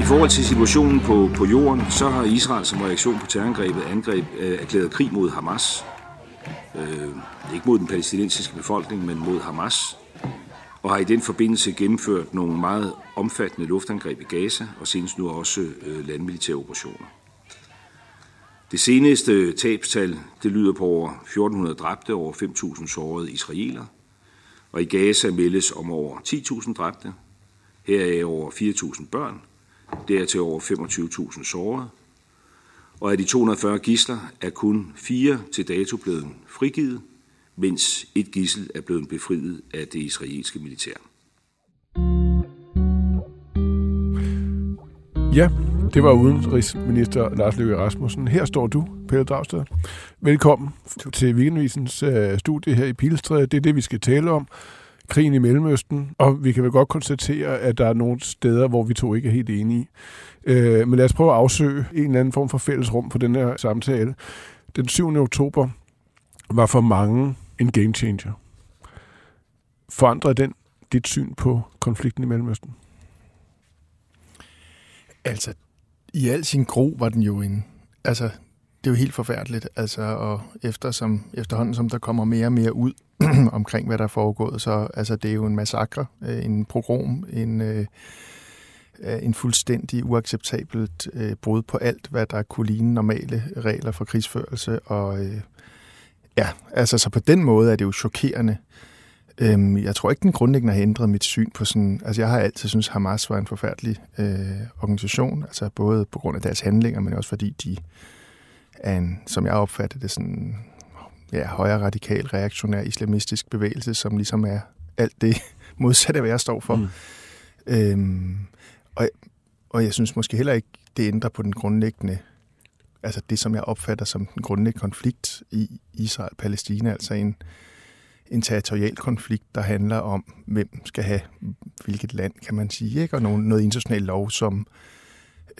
I forhold til situationen på, på jorden, så har Israel som reaktion på terrorangrebet angreb, øh, erklæret krig mod Hamas. Øh, ikke mod den palæstinensiske befolkning, men mod Hamas. Og har i den forbindelse gennemført nogle meget omfattende luftangreb i Gaza, og senest nu også øh, landmilitære operationer. Det seneste tabstal, det lyder på over 1400 dræbte og over 5.000 sårede israeler. Og i Gaza meldes om over 10.000 dræbte, heraf over 4.000 børn, dertil over 25.000 sårede. Og af de 240 gisler er kun fire til dato blevet frigivet, mens et gissel er blevet befriet af det israelske militær. Ja, det var udenrigsminister Lars Løkke Rasmussen. Her står du, Pelle Dragsted. Velkommen til Weekendvisens uh, studie her i Pilestræde. Det er det, vi skal tale om. Krigen i Mellemøsten. Og vi kan vel godt konstatere, at der er nogle steder, hvor vi to ikke er helt enige. Uh, men lad os prøve at afsøge en eller anden form for fælles rum på den her samtale. Den 7. oktober var for mange en game changer. Forandrede den dit syn på konflikten i Mellemøsten? Altså, i al sin gro var den jo en... Altså, det er jo helt forfærdeligt, altså, og efter som, efterhånden som der kommer mere og mere ud omkring, hvad der er foregået, så altså, det er jo en massakre, øh, en pogrom, en, øh, øh, en fuldstændig uacceptabelt øh, brud på alt, hvad der kunne ligne normale regler for krigsførelse, og øh, ja, altså, så på den måde er det jo chokerende, Øhm, jeg tror ikke, den grundlæggende har ændret mit syn på sådan... Altså, jeg har altid synes Hamas var en forfærdelig øh, organisation, altså både på grund af deres handlinger, men også fordi de er en, som jeg opfatter det, sådan ja, højere radikal, reaktionær, islamistisk bevægelse, som ligesom er alt det modsatte, hvad jeg står for. Mm. Øhm, og, og jeg synes måske heller ikke, det ændrer på den grundlæggende altså det, som jeg opfatter som den grundlæggende konflikt i Israel-Palæstina, altså en, en territorial konflikt, der handler om, hvem skal have hvilket land, kan man sige, ikke? og noget, noget international lov, som,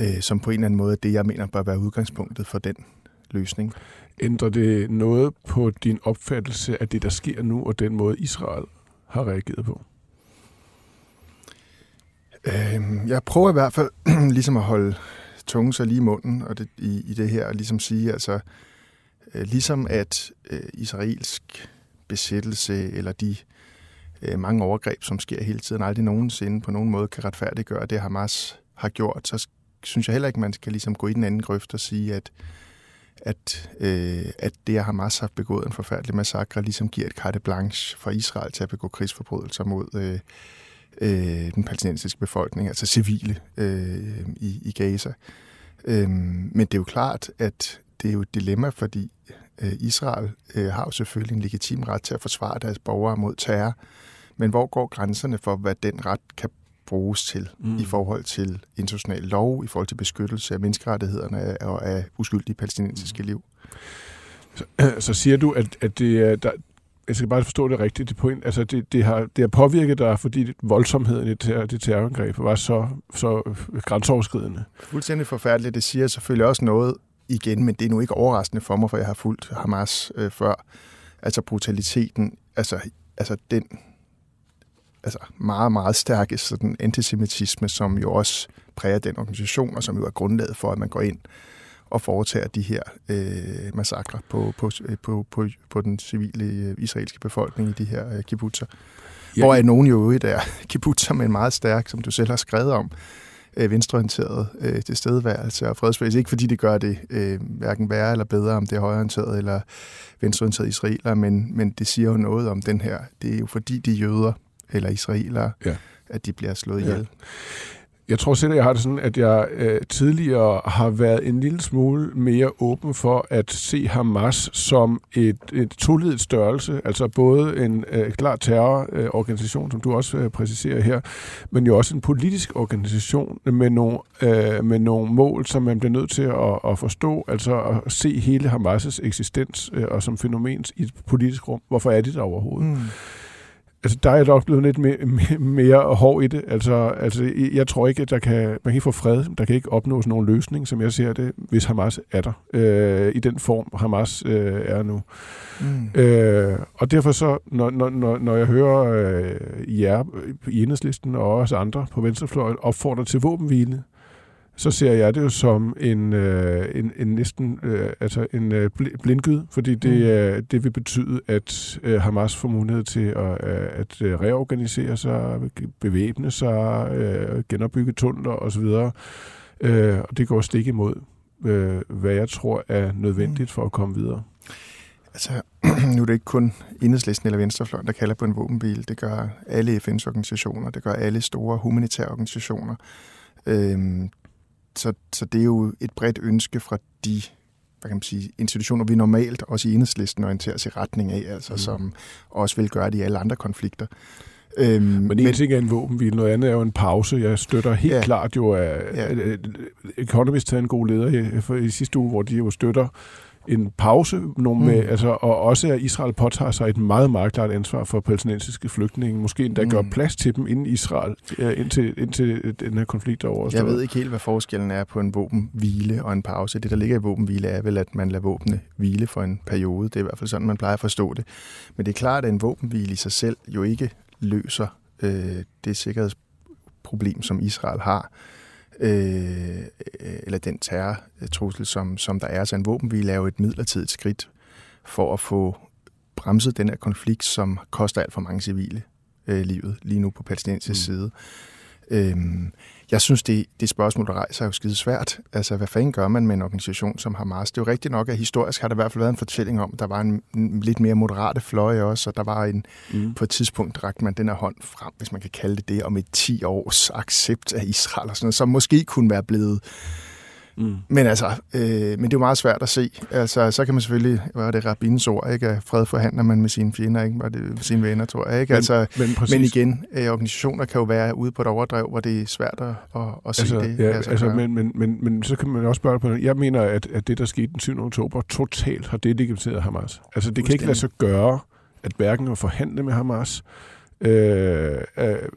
øh, som på en eller anden måde er det, jeg mener bør være udgangspunktet for den løsning. Ændrer det noget på din opfattelse af det, der sker nu, og den måde, Israel har reageret på? Øh, jeg prøver i hvert fald ligesom at holde tungen så lige i munden og det, i, i det her, og ligesom sige, altså, øh, ligesom at øh, israelsk besættelse eller de øh, mange overgreb, som sker hele tiden, aldrig nogensinde på nogen måde kan retfærdiggøre det, Hamas har gjort, så synes jeg heller ikke, man skal ligesom gå i den anden grøft og sige, at, at, øh, at det, at Hamas har begået en forfærdelig massakre, ligesom giver et carte blanche for Israel til at begå krigsforbrydelser mod øh, øh, den palæstinensiske befolkning, altså civile øh, i, i Gaza. Øh, men det er jo klart, at det er jo et dilemma, fordi Israel øh, har jo selvfølgelig en legitim ret til at forsvare deres borgere mod terror, men hvor går grænserne for, hvad den ret kan bruges til mm. i forhold til international lov, i forhold til beskyttelse af menneskerettighederne og af uskyldige palæstinensiske mm. liv? Så, så siger du, at, at det er, der, jeg skal bare forstå det rigtigt, det point, altså det, det, har, det har påvirket dig, fordi voldsomheden i det, det terrorangreb var så, så grænseoverskridende. Fuldstændig forfærdeligt. Det siger selvfølgelig også noget igen, men det er nu ikke overraskende for mig, for jeg har fulgt Hamas øh, før. Altså brutaliteten, altså, altså den altså meget, meget stærke sådan antisemitisme, som jo også præger den organisation, og som jo er grundlaget for, at man går ind og foretager de her øh, massakre på, på, på, på, på den civile øh, israelske befolkning i de her øh, kibbutzer. Ja. Hvor er nogen jo i der kibbutzer med en meget stærk, som du selv har skrevet om, øh, venstreorienteret øh, tilstedeværelse og fredsbevægelse. Ikke fordi det gør det øh, hverken værre eller bedre, om det er højreorienteret eller venstreorienteret israeler, men, men det siger jo noget om den her. Det er jo fordi de jøder eller israelere, ja. at de bliver slået ihjel. Jeg tror selv, at jeg har det sådan, at jeg øh, tidligere har været en lille smule mere åben for at se Hamas som et, et toledet størrelse, altså både en øh, klar terrororganisation, som du også øh, præciserer her, men jo også en politisk organisation med nogle, øh, med nogle mål, som man bliver nødt til at, at forstå, altså at se hele Hamas' eksistens øh, og som fænomen i et politisk rum. Hvorfor er det der overhovedet? Mm altså, der er nok blevet lidt mere, mere hård i det. Altså, altså, jeg tror ikke, at der kan, man kan ikke få fred. Der kan ikke opnås nogen løsning, som jeg ser det, hvis Hamas er der. Øh, I den form, Hamas øh, er nu. Mm. Øh, og derfor så, når, når, når jeg hører øh, jer i enhedslisten og også andre på venstrefløjen opfordre til våbenhvile, så ser jeg det jo som en, øh, en, en næsten øh, altså en øh, blindgyd, fordi det, mm. øh, det vil betyde, at øh, Hamas får mulighed til at, øh, at øh, reorganisere sig, bevæbne sig, øh, genopbygge tunneler osv. Øh, og det går stik imod, øh, hvad jeg tror er nødvendigt mm. for at komme videre. Altså, nu er det ikke kun enhedslisten eller venstrefløjen, der kalder på en våbenbil. Det gør alle FN's organisationer, det gør alle store humanitære organisationer. Øhm, så, så det er jo et bredt ønske fra de hvad kan man sige, institutioner, vi normalt også i enhedslisten orienterer os i retning af, altså mm. som også vil gøre det i alle andre konflikter. Øhm, men en ting er en våbenhvile, noget andet er jo en pause. Jeg støtter helt ja. klart jo, at, ja. Economist havde en god leder i, for, i sidste uge, hvor de jo støtter en pause, nogle med, mm. altså, og også at Israel påtager sig et meget, meget klart ansvar for palæstinensiske flygtninge. Måske endda mm. gør plads til dem inden Israel, indtil, indtil den her konflikt er overstået. Jeg ved ikke helt, hvad forskellen er på en våbenhvile og en pause. Det, der ligger i våbenhvile, er vel, at man lader våbne hvile for en periode. Det er i hvert fald sådan, man plejer at forstå det. Men det er klart, at en våbenhvile i sig selv jo ikke løser øh, det sikkerhedsproblem, som Israel har øh, eller den terrortrussel, som, som der er. Så en våbenhvile er jo et midlertidigt skridt for at få bremset den her konflikt, som koster alt for mange civile øh, livet lige nu på palæstinensisk mm. side. Øhm, jeg synes, det, det spørgsmål, der rejser, er jo skide svært. Altså, hvad fanden gør man med en organisation som Hamas? Det er jo rigtigt nok, at historisk har der i hvert fald været en fortælling om, at der var en, en lidt mere moderate fløj også, og der var en, mm. på et tidspunkt rakte man den her hånd frem, hvis man kan kalde det det, om et 10 års accept af Israel og sådan noget, som måske kunne være blevet Mm. Men altså, øh, men det er jo meget svært at se. Altså, så kan man selvfølgelig, hvad er det Rabins ord, ikke? At fred forhandler man med sine fjender, ikke? Var det sine venner, tror jeg, ikke? Men, altså, men, men igen, øh, organisationer kan jo være ude på et overdrev, hvor det er svært at, at, at se altså, det. Ja, altså, altså men, men, men, men, så kan man også spørge på Jeg mener, at, at det, der skete den 7. oktober, totalt har delegitimeret Hamas. Altså, det kan ikke lade sig gøre, at hverken at forhandle med Hamas, øh,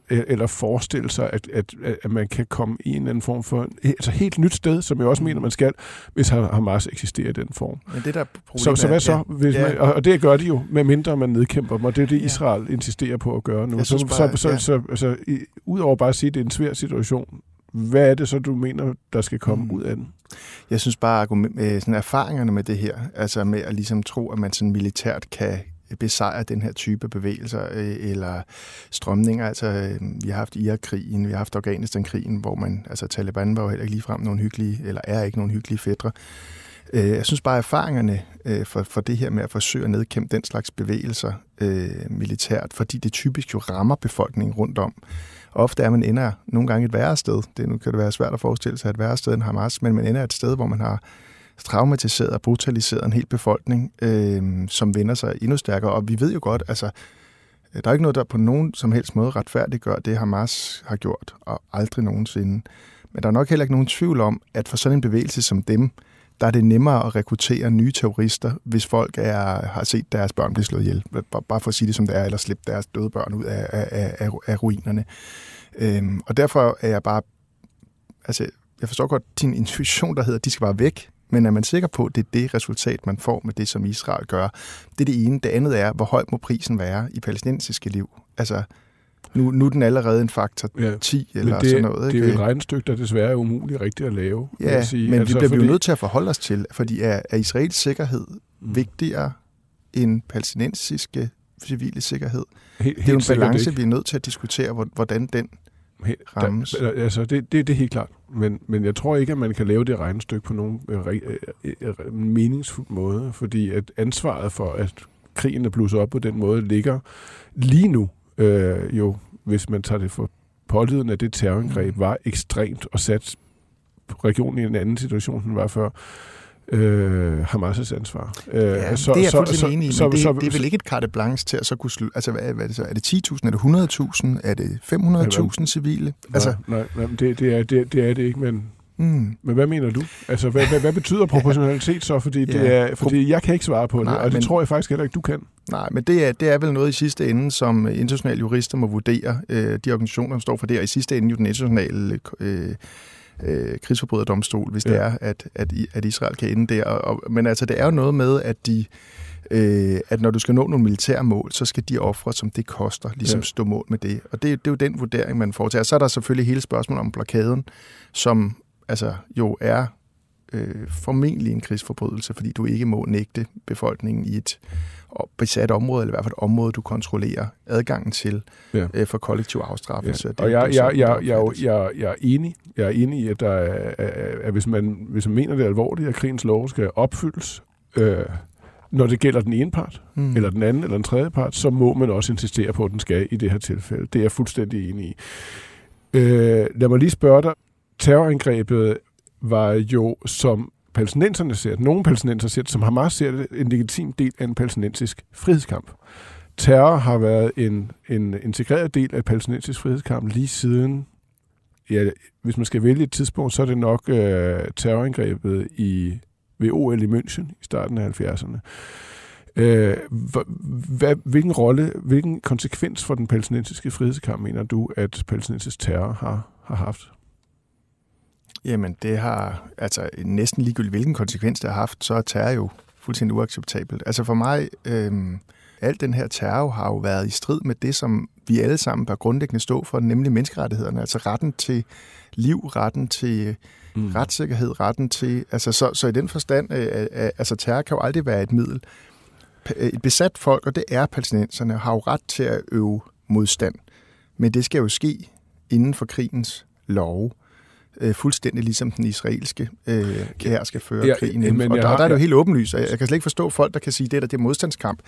eller forestille sig, at, at, at man kan komme i en eller anden form for altså helt nyt sted, som jeg også mener, man skal, hvis Hamas eksisterer i den form. Men det der så, så hvad så? Ja, hvis ja. Man, og, det gør de jo, med mindre man nedkæmper dem, og det er det, Israel ja. insisterer på at gøre nu. Så, bare, så, så, ja. så, så altså, udover bare at sige, at det er en svær situation, hvad er det så, du mener, der skal komme mm. ud af den? Jeg synes bare, at sådan erfaringerne med det her, altså med at ligesom tro, at man sådan militært kan, Øh, besejre den her type bevægelser øh, eller strømninger. Altså, øh, vi har haft Irak-krigen, vi har haft Afghanistan-krigen, hvor man, altså Taliban var jo heller ikke ligefrem nogen hyggelige, eller er ikke nogen hyggelige fædre. Øh, jeg synes bare, at erfaringerne øh, for, for det her med at forsøge at nedkæmpe den slags bevægelser øh, militært, fordi det typisk jo rammer befolkningen rundt om. Ofte er man ender nogle gange et værre sted. Det, nu kan det være svært at forestille sig et værre sted end Hamas, men man ender et sted, hvor man har traumatiseret og brutaliseret en hel befolkning, øh, som vender sig endnu stærkere. Og vi ved jo godt, altså, der er ikke noget, der på nogen som helst måde retfærdiggør det, Hamas har gjort, og aldrig nogensinde. Men der er nok heller ikke nogen tvivl om, at for sådan en bevægelse som dem, der er det nemmere at rekruttere nye terrorister, hvis folk er, har set deres børn blive slået ihjel. Bare for at sige det som det er, eller slippe deres døde børn ud af, af, af, af ruinerne. Øhm, og derfor er jeg bare... Altså, jeg forstår godt din intuition, der hedder, at de skal bare væk. Men er man sikker på, at det er det resultat, man får med det, som Israel gør? Det er det ene. Det andet er, hvor høj må prisen være i palæstinensiske liv? Altså, nu, nu er den allerede en faktor ja, 10 eller det, sådan noget. Ikke? Det er jo et regnestykke, der desværre er umuligt rigtigt at lave. Ja, sige. men altså, vi bliver fordi... nødt til at forholde os til, fordi er, er Israels sikkerhed mm. vigtigere end palæstinensiske civile sikkerhed? Helt, det er jo en balance, vi er nødt til at diskutere, hvordan den rammes. Der, altså, det, det, det er helt klart. Men, men jeg tror ikke, at man kan lave det regnestykke på nogen øh, øh, øh, meningsfuld måde, fordi at ansvaret for, at krigen er blusset op på den måde, ligger lige nu øh, jo, hvis man tager det for pålydende af det terrorangreb var ekstremt og sat regionen i en anden situation, end den var før øh, Hamas' ansvar. Øh, ja, så, det er jeg fuldstændig enig i, men det, så, det er vel ikke et carte blanche til at så kunne slutte... Altså, hvad, hvad er det så? Er det 10.000? Er det 100.000? Er det 500.000 civile? Nej, altså, nej, nej det, det, er, det, det er det ikke, men... Mm. Men hvad mener du? Altså, hvad, hvad, hvad betyder proportionalitet så? Fordi, ja. det er, fordi jeg kan ikke svare på det, nej, og det men, tror jeg faktisk heller ikke, du kan. Nej, men det er, det er vel noget i sidste ende, som internationale jurister må vurdere. Øh, de organisationer, der står for det, og i sidste ende jo den internationale øh, øh, krigsforbryderdomstol, hvis ja. det er, at, at, at Israel kan ende der. Og, og, men altså, det er jo noget med, at de øh, at når du skal nå nogle militære mål, så skal de ofre, som det koster, ligesom ja. stå mål med det. Og det, det er jo den vurdering, man foretager. Så er der selvfølgelig hele spørgsmålet om blokaden, som altså jo er øh, formentlig en krigsforbrydelse, fordi du ikke må nægte befolkningen i et besat område, eller i hvert fald et område, du kontrollerer adgangen til ja. øh, for kollektiv afstraffelse. Ja. Og jeg, jeg, jeg, jeg, jeg, jeg, jeg er enig. Jeg er enig i, at, der er, at hvis, man, hvis man mener det er alvorligt, at krigens lov skal opfyldes, øh, når det gælder den ene part, mm. eller den anden, eller den tredje part, så må man også insistere på, at den skal i det her tilfælde. Det er jeg fuldstændig enig i. Øh, lad mig lige spørge dig. Terrorangrebet var jo, som palæstinenserne ser det, nogle palæstinenser ser det, som Hamas ser det, en legitim del af en palæstinensisk frihedskamp. Terror har været en, en integreret del af palæstinensisk frihedskamp lige siden, ja, hvis man skal vælge et tidspunkt, så er det nok øh, terrorangrebet i, ved OL i München i starten af 70'erne. Øh, hvad, hvilken rolle, hvilken konsekvens for den palæstinensiske frihedskamp mener du, at palæstinensisk terror har, har haft? Jamen, det har altså næsten ligegyldigt, hvilken konsekvens det har haft, så er terror jo fuldstændig uacceptabelt. Altså for mig, øhm, alt den her terror har jo været i strid med det, som vi alle sammen bør grundlæggende stå for, nemlig menneskerettighederne, altså retten til liv, retten til mm. retssikkerhed, retten til... Altså, så, så i den forstand, øh, øh, øh, altså terror kan jo aldrig være et middel. Et besat folk, og det er palæstinenserne, har jo ret til at øve modstand. Men det skal jo ske inden for krigens love øh, fuldstændig ligesom den israelske øh, her skal føre ja, krigen. Men og der, har, der er det jo helt åbenlyst, jeg, jeg kan slet ikke forstå folk, der kan sige, det der det er modstandskamp.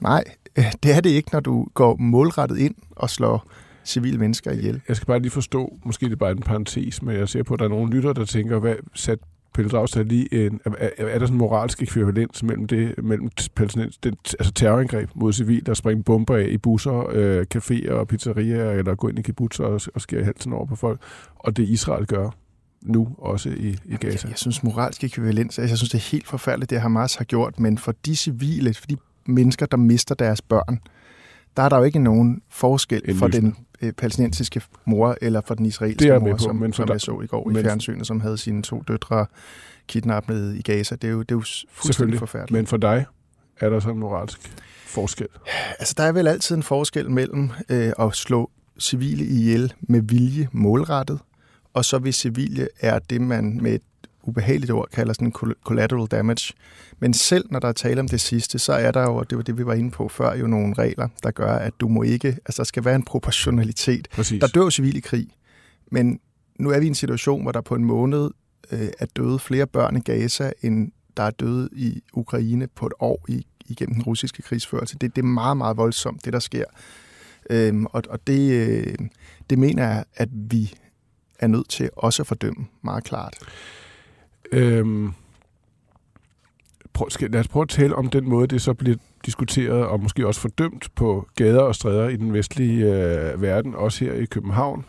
Nej, øh, det er det ikke, når du går målrettet ind og slår civile mennesker ihjel. Jeg skal bare lige forstå, måske det er bare en parentes, men jeg ser på, at der er nogle lytter, der tænker, hvad sat Pelle Dragsted lige en, er, er, der sådan en moralsk ekvivalens mellem det, mellem palæstinens, den, altså terrorangreb mod civil, der springer bomber af i busser, øh, caféer og pizzerier, eller går ind i kibbutzer og, og skærer halsen over på folk, og det Israel gør nu også i, i Gaza? Jeg, jeg synes moralsk ekvivalens, altså, jeg synes det er helt forfærdeligt, det Hamas har gjort, men for de civile, for de mennesker, der mister deres børn, der er der jo ikke nogen forskel en for den øh, palæstinensiske mor eller for den israelske mor, på, som, men som der, jeg så i går men, i fjernsynet, som havde sine to døtre kidnappet i Gaza. Det er jo, det er jo fuldstændig forfærdeligt. Men for dig er der sådan en moralsk forskel? Altså, der er vel altid en forskel mellem øh, at slå civile ihjel med vilje målrettet, og så hvis civile er det, man med et ubehageligt ord kalder sådan collateral damage. Men selv når der er tale om det sidste, så er der jo, og det var det, vi var inde på før, jo nogle regler, der gør, at du må ikke, altså der skal være en proportionalitet. Præcis. Der dør jo civil i krig, men nu er vi i en situation, hvor der på en måned øh, er døde flere børn i Gaza, end der er døde i Ukraine på et år i, igennem den russiske krigsførelse. Det, det er meget, meget voldsomt, det der sker. Øhm, og og det, øh, det mener jeg, at vi er nødt til også at fordømme meget klart. Øhm, prøv, skal, lad os prøve at tale om den måde, det så bliver diskuteret og måske også fordømt på gader og stræder i den vestlige øh, verden, også her i København.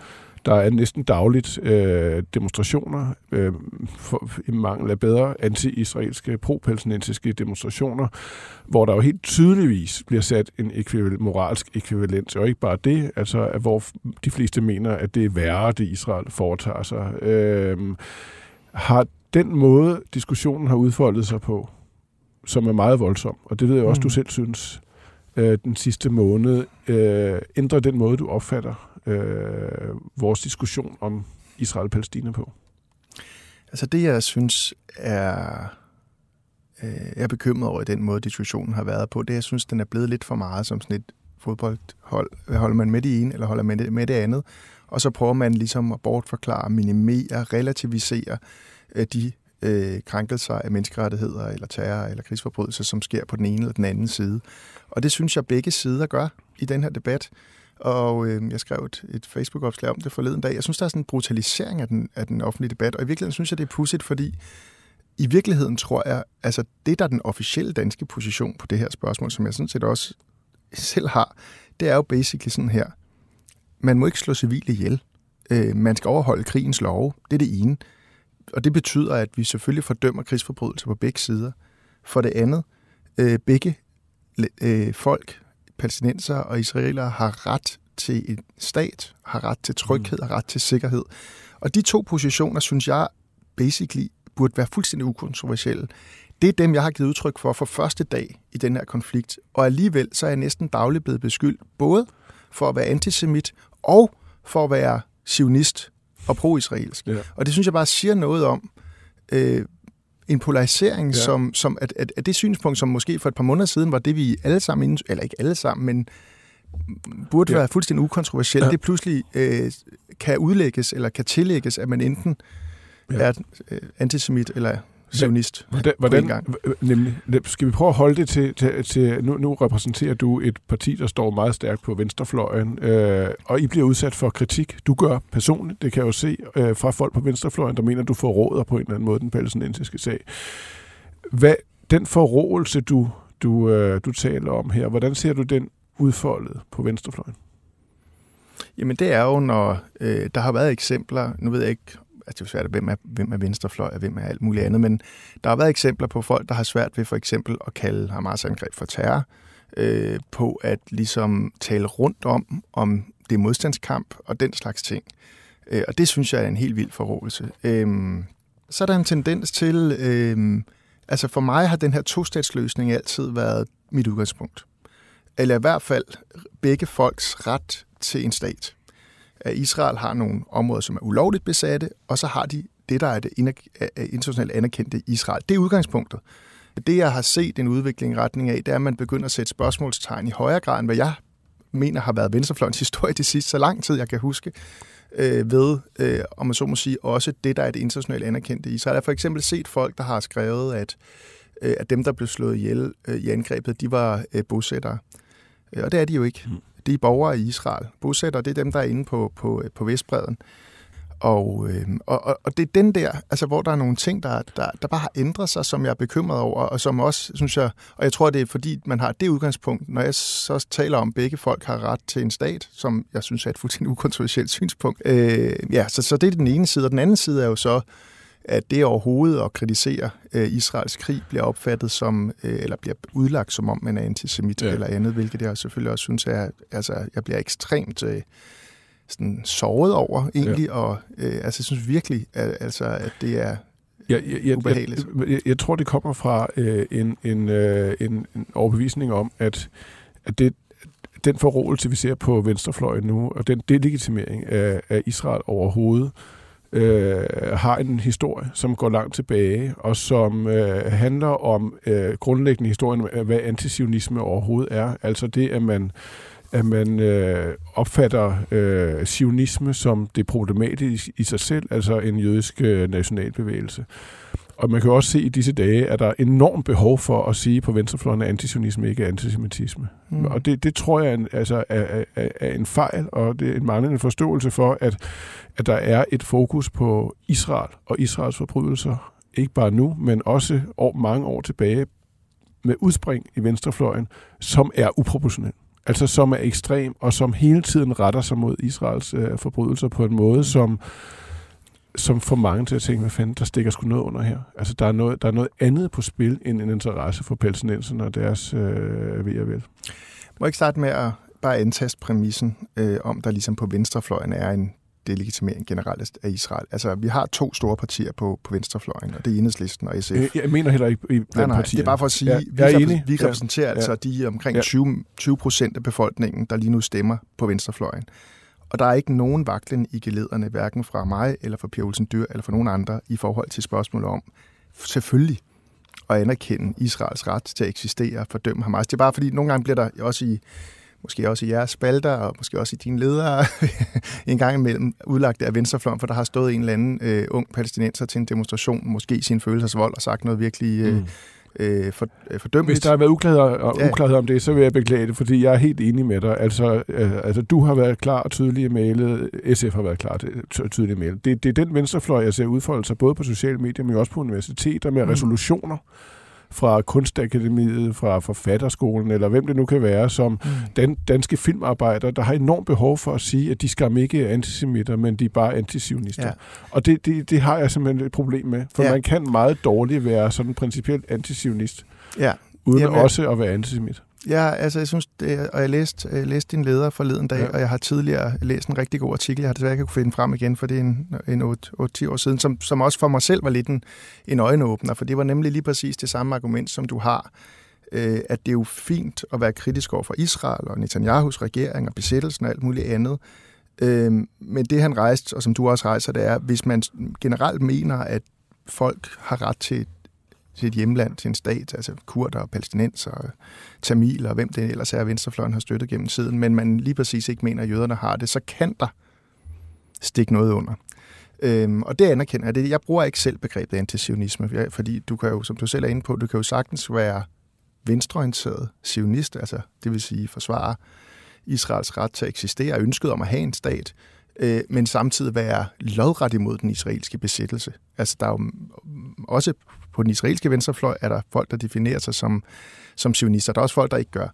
Der er næsten dagligt øh, demonstrationer, øh, for, i mangel af bedre anti-israelske, pro-palæstinensiske demonstrationer, hvor der jo helt tydeligvis bliver sat en ekvivalent, moralsk ekvivalens, og ikke bare det, altså at hvor de fleste mener, at det er værre, det Israel foretager sig. Øh, har den måde, diskussionen har udfoldet sig på, som er meget voldsom, og det ved jeg også, mm. du selv synes, øh, den sidste måned, øh, ændrer den måde, du opfatter øh, vores diskussion om Israel-Palæstina på? Altså det, jeg synes er, øh, jeg er bekymret over den måde, diskussionen har været på, det jeg synes, den er blevet lidt for meget som sådan et fodboldhold. Holder man med det ene, eller holder man med det, andet? Og så prøver man ligesom at bortforklare, minimere, relativisere de øh, krænkelser af menneskerettigheder, eller terror, eller krigsforbrydelser, som sker på den ene eller den anden side. Og det synes jeg, begge sider gør i den her debat. og øh, jeg skrev et, et Facebook-opslag om det forleden dag. Jeg synes, der er sådan en brutalisering af den, af den offentlige debat, og i virkeligheden synes jeg, det er pudsigt, fordi i virkeligheden tror jeg, altså det, der er den officielle danske position på det her spørgsmål, som jeg sådan set også selv har, det er jo basically sådan her. Man må ikke slå civile ihjel. Øh, man skal overholde krigens love. Det er det ene. Og det betyder, at vi selvfølgelig fordømmer krigsforbrydelser på begge sider. For det andet, øh, begge øh, folk, palæstinenser og israelere, har ret til en stat, har ret til tryghed, mm. har ret til sikkerhed. Og de to positioner, synes jeg, basically burde være fuldstændig ukontroversielle. Det er dem, jeg har givet udtryk for for første dag i den her konflikt. Og alligevel så er jeg næsten dagligt blevet beskyldt, både for at være antisemit og for at være sionist og pro-israelsk. Ja. Og det synes jeg bare siger noget om øh, en polarisering, ja. som, som at, at, at det synspunkt, som måske for et par måneder siden var det, vi alle sammen, eller ikke alle sammen, men burde ja. være fuldstændig ukontroversielt, ja. det pludselig øh, kan udlægges eller kan tillægges, at man enten ja. er øh, antisemit eller sionist hvordan, hvordan, gang. Nemlig, skal vi prøve at holde det til, til, til nu, nu repræsenterer du et parti, der står meget stærkt på venstrefløjen, øh, og I bliver udsat for kritik. Du gør personligt, det kan jeg jo se, øh, fra folk på venstrefløjen, der mener, du får råder på en eller anden måde den palæstinensiske sag. Hvad, den forrådelse, du, du, øh, du taler om her, hvordan ser du den udfoldet på venstrefløjen? Jamen det er jo, når øh, der har været eksempler, nu ved jeg ikke, altså det er svært, hvem er, hvem er venstrefløj og hvem er alt muligt andet, men der har været eksempler på folk, der har svært ved for eksempel at kalde Hamas angreb for terror, øh, på at ligesom tale rundt om, om det er modstandskamp og den slags ting. Øh, og det synes jeg er en helt vild forrådelse. Øh, så er der en tendens til, øh, altså for mig har den her tostatsløsning altid været mit udgangspunkt. Eller i hvert fald begge folks ret til en stat at Israel har nogle områder, som er ulovligt besatte, og så har de det, der er det internationalt anerkendte Israel. Det er udgangspunktet. Det, jeg har set en udvikling i retning af, det er, at man begynder at sætte spørgsmålstegn i højere grad, end hvad jeg mener har været venstrefløjens historie det sidste så lang tid, jeg kan huske, øh, ved, øh, om man så må sige, også det, der er det internationalt anerkendte Israel. Jeg har for eksempel set folk, der har skrevet, at, øh, at dem, der blev slået ihjel øh, i angrebet, de var øh, bosættere. Øh, og det er de jo ikke. Mm de borgere i Israel. Bosætter, det er dem, der er inde på, på, øh, på Vestbreden. Og, øh, og, og det er den der, altså hvor der er nogle ting, der, der, der bare har ændret sig, som jeg er bekymret over, og som også, synes jeg, og jeg tror, det er fordi, man har det udgangspunkt, når jeg så taler om, at begge folk har ret til en stat, som jeg synes er et fuldstændig ukontroversielt synspunkt. Øh, ja, så, så det er den ene side, og den anden side er jo så, at det overhovedet at kritisere øh, Israels krig bliver opfattet som, øh, eller bliver udlagt som om man er antisemit ja. eller andet, hvilket jeg selvfølgelig også synes er, altså jeg bliver ekstremt øh, sådan sovet over egentlig, ja. og øh, altså jeg synes virkelig, at, altså, at det er jeg, jeg, jeg, ubehageligt. Jeg, jeg, jeg tror, det kommer fra øh, en, en, øh, en, en overbevisning om, at, at det, den forrådelse, vi ser på venstrefløjen nu, og den delegitimering af, af Israel overhovedet, øh, Øh, har en historie, som går langt tilbage, og som øh, handler om øh, grundlæggende historien, hvad antisionisme overhovedet er. Altså det, at man at man øh, opfatter øh, sionisme som det problematiske i sig selv, altså en jødisk øh, nationalbevægelse. Og man kan også se i disse dage, at der er enormt behov for at sige på venstrefløjen, at antisionisme ikke er antisemitisme. Mm. Og det, det tror jeg altså, er, er, er en fejl, og det er en manglende forståelse for, at, at der er et fokus på Israel og Israels forbrydelser, ikke bare nu, men også år, mange år tilbage, med udspring i venstrefløjen, som er uproportionel. Altså som er ekstrem, og som hele tiden retter sig mod Israels øh, forbrydelser på en måde, som som får mange til at tænke, hvad fanden, der stikker sgu noget under her. Altså, der er noget, der er noget andet på spil end en interesse for palæstinenserne og deres øh, ved og vel. Må jeg ikke starte med at bare antaste præmissen øh, om, der ligesom på venstrefløjen er en delegitimering generelt af Israel. Altså, vi har to store partier på, på venstrefløjen, og det er Enhedslisten og SF. Jeg, jeg mener heller ikke i nej, nej, partier. det er bare for at sige, ja, vi, repræs- vi repræsenterer ja, altså de omkring ja. 20, 20 procent af befolkningen, der lige nu stemmer på venstrefløjen. Og der er ikke nogen vaklen i gelederne, hverken fra mig eller fra Pia Olsen Dyr eller fra nogen andre, i forhold til spørgsmålet om, selvfølgelig at anerkende Israels ret til at eksistere og fordømme Hamas. Det er bare fordi, nogle gange bliver der også i måske også i jeres spalter, og måske også i dine ledere, en gang imellem udlagt af venstrefløjen, for der har stået en eller anden øh, ung palæstinenser til en demonstration, måske i sin følelsesvold, og sagt noget virkelig øh, mm øh, for, øh, fordømmeligt. Hvis der har været uklarhed, og ja. uklarhed om det, så vil jeg beklage det, fordi jeg er helt enig med dig. Altså, øh, altså du har været klar og tydelig i mailet, SF har været klar og tydelig i mailet. Det, det er den venstrefløj, jeg ser udfolde sig både på sociale medier, men også på universiteter med mm. resolutioner fra Kunstakademiet, fra Forfatterskolen, eller hvem det nu kan være, som mm. dan, danske filmarbejdere, der har enormt behov for at sige, at de skam ikke er antisemitter, men de er bare antisionister. Ja. Og det, det, det har jeg simpelthen et problem med, for ja. man kan meget dårligt være sådan principielt antisionist, ja. uden Jamen, også at være antisemit. Ja, altså jeg synes, det, og jeg læste, jeg læste din leder forleden dag, ja. og jeg har tidligere læst en rigtig god artikel, jeg har desværre ikke kunne finde frem igen, for det er en, en 8-10 år siden, som, som også for mig selv var lidt en, en øjenåbner, for det var nemlig lige præcis det samme argument, som du har, øh, at det er jo fint at være kritisk over for Israel og Netanyahus regering og besættelsen og alt muligt andet, øh, men det han rejste, og som du også rejser, det er, hvis man generelt mener, at folk har ret til sit hjemland, til en stat, altså kurder, palæstinenser, tamiler og hvem det ellers er, venstrefløjen har støttet gennem tiden, men man lige præcis ikke mener, at jøderne har det, så kan der stikke noget under. Øhm, og det anerkender jeg. Det, jeg bruger ikke selv begrebet antisionisme, fordi du kan jo, som du selv er inde på, du kan jo sagtens være venstreorienteret sionist, altså det vil sige forsvare Israels ret til at eksistere, ønsket om at have en stat, øh, men samtidig være lodret imod den israelske besættelse. Altså der er jo også på den israelske venstrefløj er der folk, der definerer sig som, som sionister. Der er også folk, der ikke gør.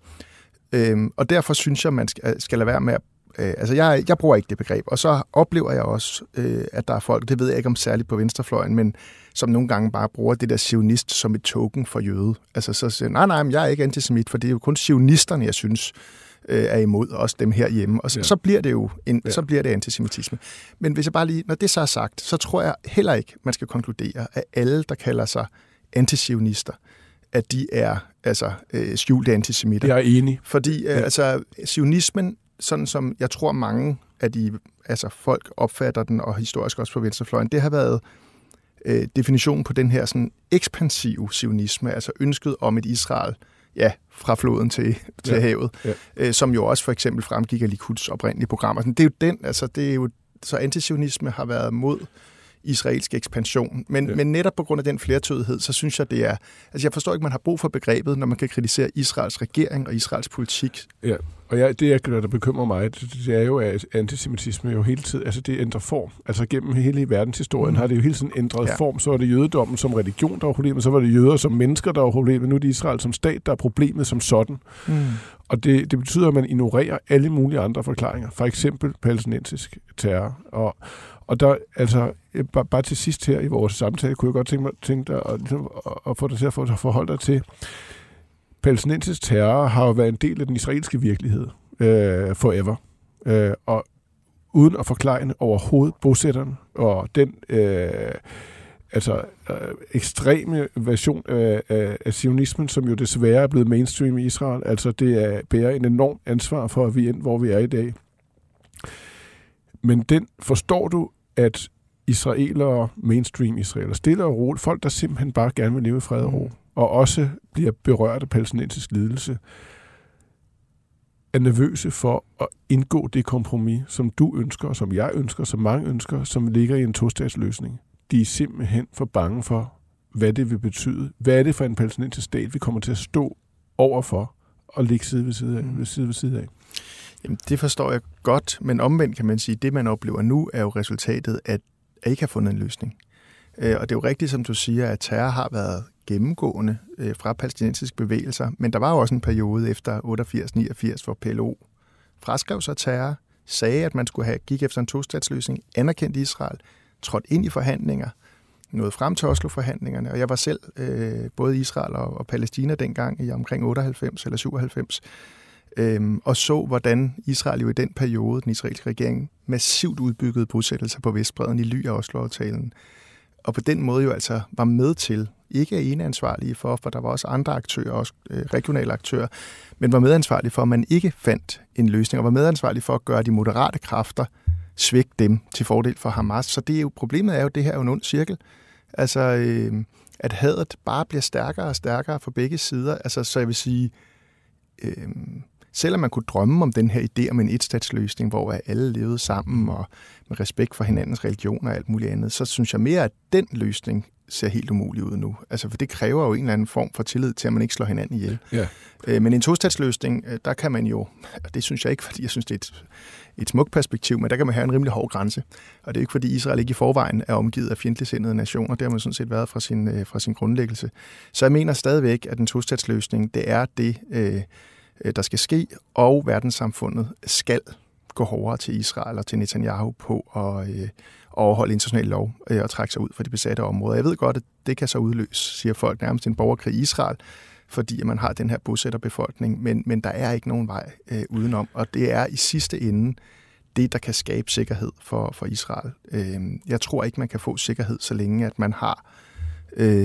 Øhm, og derfor synes jeg, man skal, skal lade være med at øh, altså jeg, jeg bruger ikke det begreb, og så oplever jeg også, øh, at der er folk, det ved jeg ikke om særligt på venstrefløjen, men som nogle gange bare bruger det der sionist som et token for jøde. Altså så siger nej, nej, men jeg er ikke antisemit, for det er jo kun sionisterne, jeg synes, øh, er imod, også dem herhjemme. Og så, ja. så bliver det jo en, ja. så bliver det antisemitisme. Men hvis jeg bare lige, når det så er sagt, så tror jeg heller ikke, man skal konkludere, at alle, der kalder sig antisionister, at de er altså øh, skjulte antisemitter. Jeg er enig. Fordi øh, ja. altså, sionismen, sådan som jeg tror mange af de altså, folk opfatter den, og historisk også på venstrefløjen, det har været øh, definitionen på den her sådan ekspansiv sionisme, altså ønsket om et Israel, ja, fra floden til, til ja. havet, ja. Øh, som jo også for eksempel fremgik af Likuds oprindelige programmer. Det er jo den, altså det er jo, så antisionisme har været mod israelsk ekspansion. Men, ja. men netop på grund af den flertødighed, så synes jeg, det er... Altså jeg forstår ikke, man har brug for begrebet, når man kan kritisere Israels regering og Israels politik. Ja, og jeg, det, der bekymrer mig, det, det er jo, at antisemitisme jo hele tiden, altså det ændrer form. Altså gennem hele verdenshistorien mm. har det jo hele tiden ændret ja. form. Så var det jødedommen som religion, der var problemet, så var det jøder som mennesker, der var problemet. Nu er det Israel som stat, der er problemet som sådan. Mm. Og det, det betyder, at man ignorerer alle mulige andre forklaringer. For eksempel palæstinensisk terror. Og, og der, altså, bare, bare til sidst her i vores samtale, kunne jeg godt tænke, mig, tænke dig at, ligesom, at få dig til at forholde dig til, palæstinensisk terror har jo været en del af den israelske virkelighed øh, forever. Øh, og uden at forklare overhovedet bosætterne og den øh, altså, øh, ekstreme version af, af, af sionismen, som jo desværre er blevet mainstream i Israel. Altså det er, bærer en enorm ansvar for, at vi er hvor vi er i dag. Men den forstår du, at israelere, mainstream israeler, stille og roligt, folk, der simpelthen bare gerne vil leve i fred og ro, mm. og også bliver berørt af palæstinensisk lidelse, er nervøse for at indgå det kompromis, som du ønsker, som jeg ønsker, som mange ønsker, som ligger i en tostatsløsning. De er simpelthen for bange for, hvad det vil betyde. Hvad er det for en palæstinensisk stat, vi kommer til at stå overfor og ligge side ved side af? Mm. Ved side, ved side af. Jamen, det forstår jeg godt, men omvendt kan man sige, at det, man oplever nu, er jo resultatet af at ikke har fundet en løsning. Øh, og det er jo rigtigt, som du siger, at terror har været gennemgående øh, fra palæstinensiske bevægelser, men der var jo også en periode efter 88-89, hvor PLO fraskrev sig terror, sagde, at man skulle have, gik efter en tostatsløsning, anerkendte Israel, trådte ind i forhandlinger, nåede frem til Oslo-forhandlingerne, og jeg var selv øh, både Israel og, og Palæstina dengang i omkring 98 eller 97, øhm, og så, hvordan Israel jo i den periode, den israelske regering, massivt udbyggede bosættelser på Vestbreden i ly af Oslo-aftalen. Og på den måde jo altså var med til, ikke er ene ansvarlige for, for der var også andre aktører, også øh, regionale aktører, men var medansvarlige for, at man ikke fandt en løsning, og var medansvarlige for at gøre de moderate kræfter svække dem til fordel for Hamas. Så det er jo, problemet er jo, at det her er jo en ond cirkel. Altså, øh, at hadet bare bliver stærkere og stærkere for begge sider. Altså, så jeg vil sige, øh, selvom man kunne drømme om den her idé om en etstatsløsning, hvor alle levede sammen og med respekt for hinandens religion og alt muligt andet, så synes jeg mere, at den løsning ser helt umulig ud nu. Altså, for det kræver jo en eller anden form for tillid til, at man ikke slår hinanden ihjel. Ja. Øh, men en tostatsløsning, øh, der kan man jo, og det synes jeg ikke, fordi jeg synes, det er et, et smukt perspektiv, men der kan man have en rimelig hård grænse. Og det er ikke, fordi Israel ikke i forvejen er omgivet af fjendtligsindede nationer. Det har man sådan set været fra sin, øh, fra sin grundlæggelse. Så jeg mener stadigvæk, at en tostatsløsning, det er det, øh, Øh, der skal ske, og verdenssamfundet skal gå hårdere til Israel og til Netanyahu på at øh, overholde international lov øh, og trække sig ud fra de besatte områder. Jeg ved godt, at det kan så udløse, siger folk, nærmest en borgerkrig i Israel, fordi man har den her bosætterbefolkning, men, men der er ikke nogen vej øh, udenom, og det er i sidste ende det, der kan skabe sikkerhed for, for Israel. Øh, jeg tror ikke, man kan få sikkerhed, så længe at man har øh,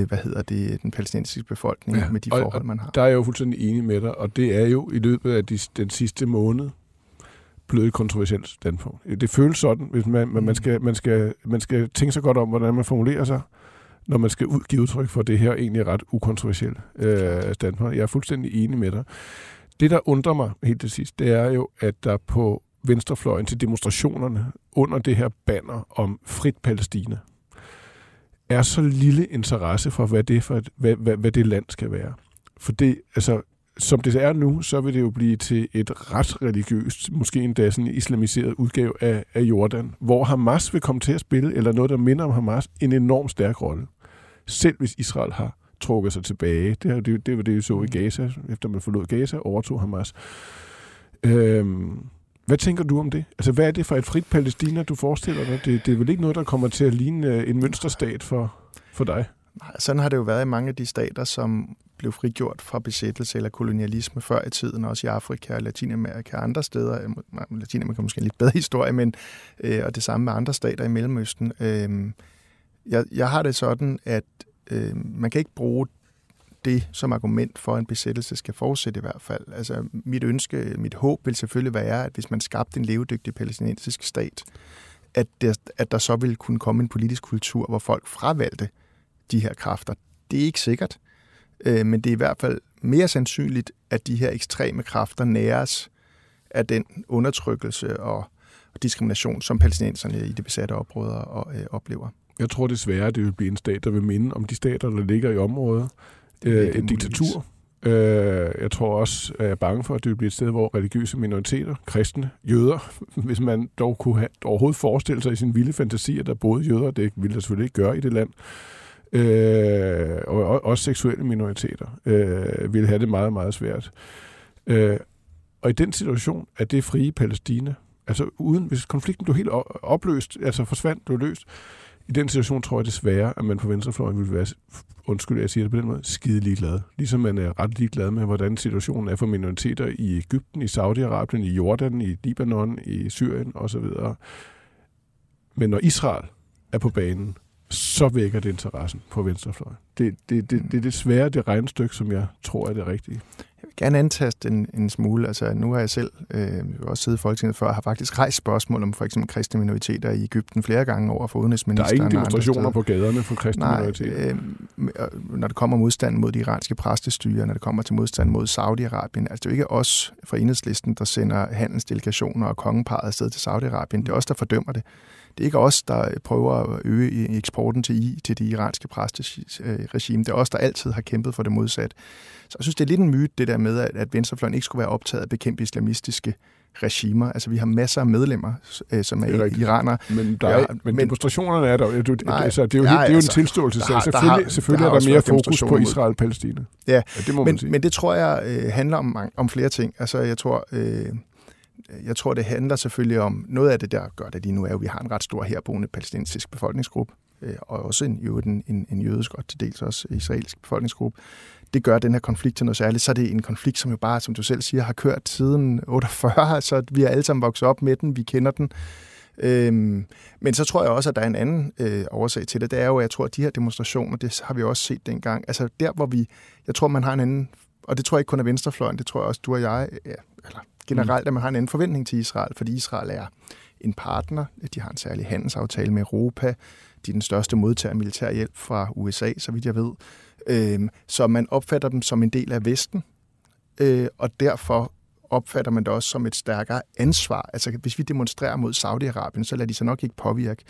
hvad hedder det, den palæstinensiske befolkning ja, med de og, forhold, man har. Der er jeg jo fuldstændig enig med dig, og det er jo i løbet af de, den sidste måned blevet et kontroversielt standpunkt. Det føles sådan, hvis man, man, man, skal, man, skal, man skal tænke sig godt om, hvordan man formulerer sig, når man skal ud, give udtryk for det her egentlig ret ukontroversielle øh, standpunkt. Jeg er fuldstændig enig med dig. Det, der undrer mig helt til sidst, det er jo, at der på venstrefløjen til demonstrationerne under det her banner om frit Palæstina, er så lille interesse for, hvad det, for et, hvad, hvad, hvad det land skal være. For det, altså, som det er nu, så vil det jo blive til et ret religiøst, måske endda sådan en islamiseret udgave af, af Jordan, hvor Hamas vil komme til at spille, eller noget, der minder om Hamas, en enorm stærk rolle. Selv hvis Israel har trukket sig tilbage. Det, er, det, det var det, vi så i mm. Gaza. Efter man forlod Gaza, overtog Hamas. Øhm, hvad tænker du om det? Altså, hvad er det for et frit Palæstina, du forestiller dig? Det, det er vel ikke noget, der kommer til at ligne øh, en mønsterstat for, for dig? Nej, sådan har det jo været i mange af de stater, som blev frigjort fra besættelse eller kolonialisme før i tiden, også i Afrika og Latinamerika og andre steder. Øh, Latinamerika er måske en lidt bedre historie, men øh, og det samme med andre stater i Mellemøsten. Øh, jeg, jeg har det sådan, at øh, man kan ikke bruge det som argument for, at en besættelse skal fortsætte i hvert fald. Altså, mit ønske, mit håb vil selvfølgelig være, at hvis man skabte en levedygtig palæstinensisk stat, at der, at der så ville kunne komme en politisk kultur, hvor folk fravalgte de her kræfter. Det er ikke sikkert, øh, men det er i hvert fald mere sandsynligt, at de her ekstreme kræfter næres af den undertrykkelse og diskrimination, som palæstinenserne i de besatte områder øh, oplever. Jeg tror desværre, at det vil blive en stat, der vil minde om de stater, der ligger i området. Øh, et diktatur. Øh, jeg tror også, at jeg er bange for, at det vil blive et sted, hvor religiøse minoriteter, kristne, jøder, hvis man dog kunne have, overhovedet forestille sig i sin vilde fantasi, at der boede jøder, det ville der selvfølgelig ikke gøre i det land, øh, og også seksuelle minoriteter, øh, ville have det meget, meget svært. Øh, og i den situation, at det frie Palæstina, altså uden, hvis konflikten blev helt opløst, altså forsvandt, blev løst, i den situation tror jeg desværre, at man på venstrefløjen ville være, undskyld, jeg siger det på den måde, skide ligeglad. Ligesom man er ret ligeglad med, hvordan situationen er for minoriteter i Ægypten, i Saudi-Arabien, i Jordan, i Libanon, i Syrien osv. Men når Israel er på banen, så vækker det interessen på venstrefløjen. Det, det, det, det er desværre det regnstykke, som jeg tror er det rigtige. Jeg vil gerne antaste en, en smule. Altså, nu har jeg selv øh, også siddet i Folketinget før, og har faktisk rejst spørgsmål om for eksempel kristne minoriteter i Ægypten flere gange over for udenrigsministeren. Der er ingen demonstrationer på gaderne for kristne Nej, minoriteter? Øh, når det kommer modstand mod de iranske præstestyre, når det kommer til modstand mod Saudi-Arabien, altså det er jo ikke os fra enhedslisten, der sender handelsdelegationer og kongeparet afsted til Saudi-Arabien. Det er os, der fordømmer det. Det er ikke os, der prøver at øge eksporten til, I, til det iranske præsteregime. Det er os, der altid har kæmpet for det modsat. Så jeg synes, det er lidt en myte, det der med, at venstrefløjen ikke skulle være optaget af at bekæmpe islamistiske regimer. Altså, vi har masser af medlemmer, øh, som er, er iranere. Men, der er, ja, men, men demonstrationerne er der. Du, nej, altså, det er jo, ja, det er jo altså, en tilståelse. Har, selvfølgelig, har, selvfølgelig der er der mere fokus på Israel og Palæstina. Ja, ja det må men, man sige. men det tror jeg øh, handler om, om flere ting. Altså, jeg tror... Øh, Øh, jeg tror, det handler selvfølgelig om, noget af det, der gør det lige nu, er at vi har en ret stor herboende palæstinensisk befolkningsgruppe, øh, og også en, jo en, en, en jødisk og til dels også israelsk befolkningsgruppe. Det gør den her konflikt til noget særligt. Så er det en konflikt, som jo bare, som du selv siger, har kørt siden 48, så vi er alle sammen vokset op med den, vi kender den. Øhm, men så tror jeg også, at der er en anden øh, årsag til det. Det er jo, at jeg tror, at de her demonstrationer, det har vi også set dengang. Altså der, hvor vi, jeg tror, man har en anden, og det tror jeg ikke kun er venstrefløjen, det tror jeg også, du og jeg, ja, generelt, at man har en anden forventning til Israel, fordi Israel er en partner. De har en særlig handelsaftale med Europa. De er den største modtager af militær hjælp fra USA, så vidt jeg ved. Øhm, så man opfatter dem som en del af Vesten, øh, og derfor opfatter man det også som et stærkere ansvar. Altså hvis vi demonstrerer mod Saudi-Arabien, så lader de sig nok ikke påvirke.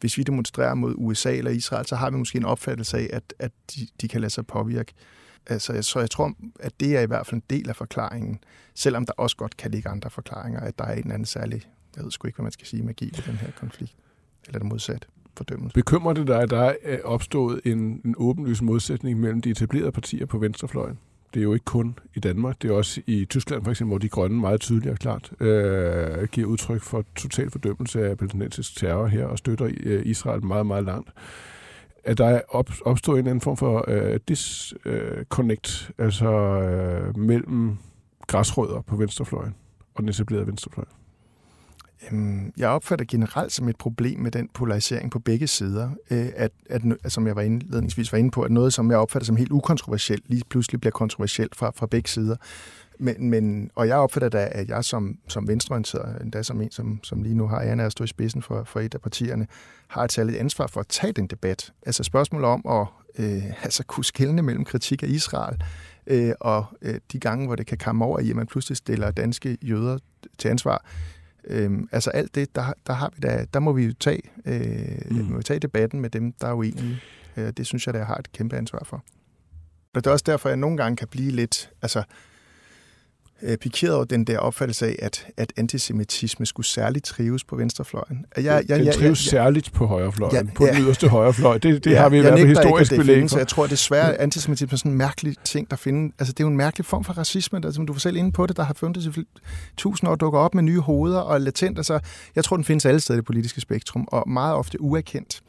Hvis vi demonstrerer mod USA eller Israel, så har vi måske en opfattelse af, at, at de, de kan lade sig påvirke. Altså, så jeg tror, at det er i hvert fald en del af forklaringen, selvom der også godt kan ligge andre forklaringer, at der er en anden særlig, jeg ved sgu ikke, hvad man skal sige, magi i den her konflikt, eller det modsatte fordømmelse. Bekymrer det dig, at der er øh, opstået en, en åbenlys modsætning mellem de etablerede partier på venstrefløjen? Det er jo ikke kun i Danmark, det er også i Tyskland for eksempel, hvor de grønne meget tydeligt og klart øh, giver udtryk for total fordømmelse af palæstinensisk terror her og støtter øh, Israel meget, meget langt. At der er op, opstået en anden form for øh, disconnect, øh, altså øh, mellem græsrødder på venstrefløjen og den etablerede venstrefløj. Øhm, jeg opfatter generelt som et problem med den polarisering på begge sider, øh, at, at, som jeg var indledningsvis var inde på, at noget, som jeg opfatter som helt ukontroversielt, lige pludselig bliver kontroversielt fra, fra begge sider. Men, men, og jeg opfatter da, at jeg som, som venstreorienteret, endda som en, som, som lige nu har æren af at stå i spidsen for, for et af partierne, har et særligt ansvar for at tage den debat. Altså spørgsmålet om at øh, altså kunne skille mellem kritik af Israel øh, og øh, de gange, hvor det kan komme over i, at man pludselig stiller danske jøder til ansvar, Øhm, altså alt det, der, der, har vi da, der må vi jo tage, øh, mm. må vi tage debatten med dem, der er uenige. Øh, det synes jeg, jeg har et kæmpe ansvar for. Og det er også derfor, at jeg nogle gange kan blive lidt, altså øh, pikeret over den der opfattelse af, at, at antisemitisme skulle særligt trives på venstrefløjen. Jeg, jeg, den trives jeg, jeg, særligt på højrefløjen, ja, på den yderste højrefløj. Det, det ja, har vi i hvert fald historisk belæg for. Jeg tror desværre, at antisemitisme er sådan en mærkelig ting, der finder. Altså, det er jo en mærkelig form for racisme, der, som du var selv inde på det, der har fundet i tusind år, dukker op med nye hoveder og latent. Altså, jeg tror, den findes alle steder i det politiske spektrum, og meget ofte uerkendt.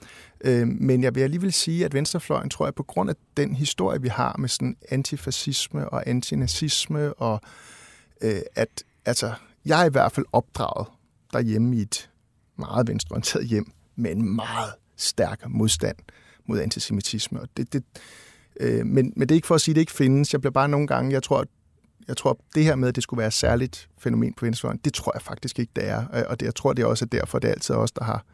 Øh, men jeg vil alligevel sige, at venstrefløjen, tror jeg, på grund af den historie, vi har med sådan antifascisme og antinazisme og øh, at altså, jeg er i hvert fald opdraget derhjemme i et meget venstreorienteret hjem med en meget stærk modstand mod antisemitisme. Og det, det, øh, men, men det er ikke for at sige, at det ikke findes. Jeg bliver bare nogle gange, jeg tror, jeg tror, det her med, at det skulle være et særligt fænomen på venstrefløjen, det tror jeg faktisk ikke, det er. Og det, jeg tror, det er også derfor, det er altid os, der har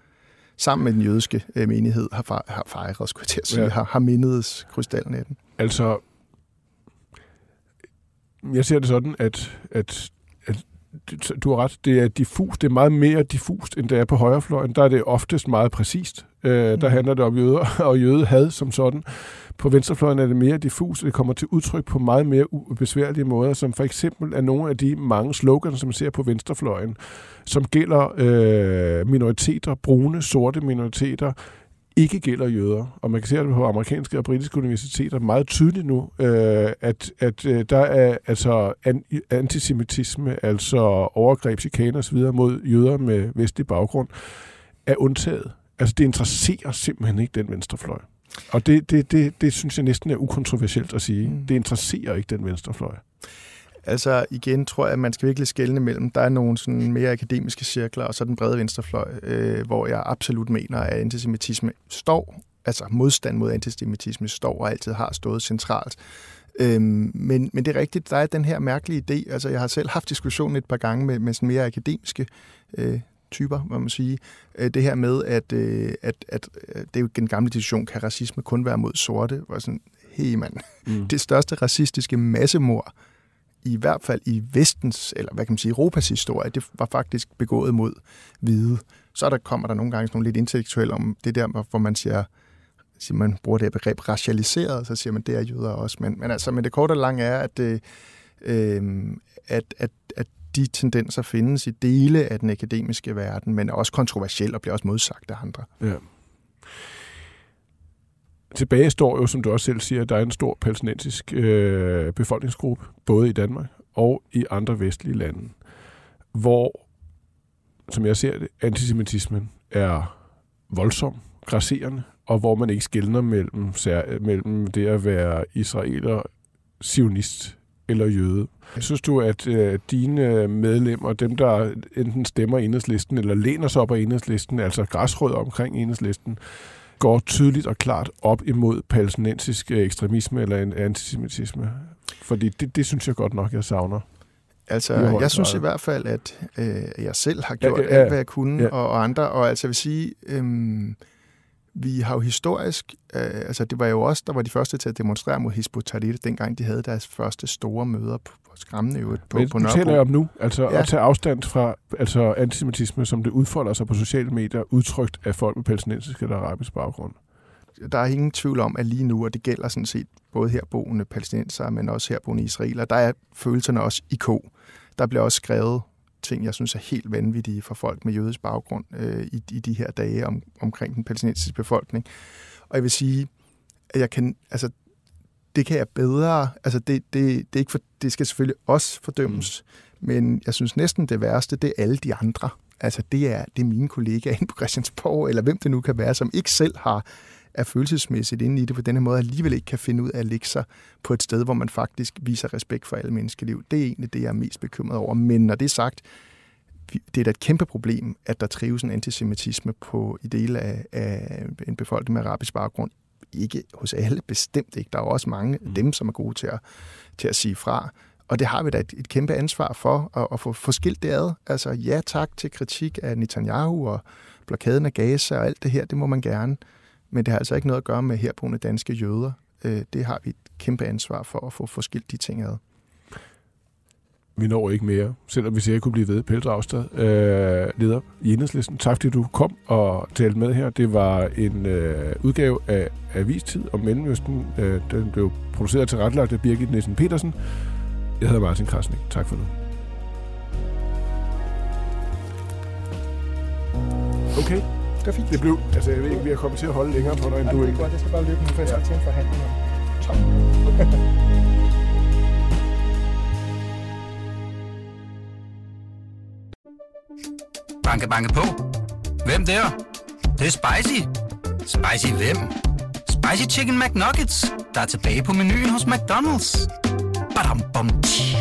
sammen med den jødiske øh, menighed har, fejret, skulle jeg til at sige, ja. har, har mindet krystalnatten. Altså, jeg ser det sådan, at, at, at du har ret, det er diffust, det er meget mere diffust, end det er på højrefløjen. Der er det oftest meget præcist. Øh, der mm. handler det om jøder og jødehad som sådan. På venstrefløjen er det mere diffust, og det kommer til udtryk på meget mere besværlige måder, som for eksempel er nogle af de mange slogans, som man ser på venstrefløjen, som gælder øh, minoriteter, brune, sorte minoriteter, ikke gælder jøder. Og man kan se det på amerikanske og britiske universiteter meget tydeligt nu, øh, at, at øh, der er altså an, antisemitisme, altså overgreb, chikane osv. mod jøder med vestlig baggrund, er undtaget. Altså det interesserer simpelthen ikke den venstrefløj. Og det, det, det, det synes jeg næsten er ukontroversielt at sige. Mm. Det interesserer ikke den venstrefløj. Altså igen tror jeg, at man skal virkelig skelne mellem, der er nogle sådan mere akademiske cirkler, og så den brede venstrefløj, øh, hvor jeg absolut mener, at antisemitisme står, altså modstand mod antisemitisme står og altid har stået centralt. Øhm, men, men det er rigtigt, der er den her mærkelige idé, altså jeg har selv haft diskussion et par gange med, med sådan mere akademiske øh, typer, må man sige. Øh, det her med, at, øh, at, at øh, det er jo den gamle diskussion, kan racisme kun være mod sorte? Hvor sådan, hey mand, mm. det største racistiske massemord, i hvert fald i vestens, eller hvad kan man sige, Europas historie, det var faktisk begået mod hvide. Så der kommer der nogle gange sådan nogle lidt intellektuelle om det der, hvor man siger, siger man bruger det her begreb racialiseret, så siger man, det er jøder også. Men, men altså, men det korte og lange er, at, øh, øh at, at, at de tendenser findes i dele af den akademiske verden, men er også kontroversielt og bliver også modsagt af andre. Ja. Tilbage står jo, som du også selv siger, at der er en stor palæstinensisk øh, befolkningsgruppe, både i Danmark og i andre vestlige lande, hvor, som jeg ser det, antisemitismen er voldsom, grasserende, og hvor man ikke skældner mellem, mellem det at være israeler, sionist eller jøde. Synes du, at øh, dine medlemmer, dem der enten stemmer enhedslisten eller læner sig op af enhedslisten, altså græsrød omkring enhedslisten, går tydeligt og klart op imod palæstinensisk øh, ekstremisme eller en antisemitisme? Fordi det, det synes jeg godt nok, jeg savner. Altså, jeg synes i hvert fald, at øh, jeg selv har gjort ja, ja, alt, hvad jeg kunne, ja. og, og andre. Og altså, jeg vil sige, øh, vi har jo historisk, øh, altså det var jo os, der var de første til at demonstrere mod Hizb Tahrir, dengang de havde deres første store møder på, på skræmmende jo på, Men på Nørrebro. taler om nu, altså Ja. at tage afstand fra altså antisemitisme, som det udfolder sig på sociale medier, udtrykt af folk med palæstinensisk eller arabisk baggrund. der er ingen tvivl om, at lige nu, og det gælder sådan set både herboende palæstinenser, men også herboende israeler, der er følelserne også i ko. Der bliver også skrevet ting, jeg synes er helt vanvittige for folk med jødisk baggrund øh, i, i de her dage om, omkring den palæstinensiske befolkning. Og jeg vil sige, at jeg kan, altså, det kan jeg bedre, altså det, det, det, er ikke for, det skal selvfølgelig også fordømmes, mm. men jeg synes næsten det værste, det er alle de andre. Altså det er, det er mine kollegaer inde på Christiansborg, eller hvem det nu kan være, som ikke selv har er følelsesmæssigt inde i det på denne måde, alligevel ikke kan finde ud af at lægge sig på et sted, hvor man faktisk viser respekt for alle menneskeliv. Det er egentlig det, jeg er mest bekymret over. Men når det er sagt, det er da et kæmpe problem, at der trives en antisemitisme på i dele af, af en befolkning med arabisk baggrund. Ikke hos alle, bestemt ikke. Der er også mange af dem, som er gode til at, til at sige fra. Og det har vi da et, et kæmpe ansvar for at, at få, få skilt det ad. Altså ja tak til kritik af Netanyahu og blokaden af Gaza og alt det her, det må man gerne. Men det har altså ikke noget at gøre med herboende danske jøder. Øh, det har vi et kæmpe ansvar for at få, forskilt de ting ad. Vi når ikke mere, selvom vi sikkert kunne blive ved. Pelle Dragsted, øh, leder i Enhedslisten. Tak fordi du kom og talte med her. Det var en øh, udgave af Avistid om Mellemøsten. Øh, den blev produceret og tilrettelagt af Birgit Nielsen Petersen. Jeg hedder Martin Krasnik. Tak for nu. Okay, det er fint. det blev... Altså, jeg ved ikke, vi er kommet til at holde længere på dig, end du ikke. Jeg skal bare løbe nu, for jeg skal til en forhandling. Banke, banke på. Hvem der? Det, det er spicy. Spicy hvem? Spicy Chicken McNuggets, der er tilbage på menuen hos McDonald's. Badum, bom, tji.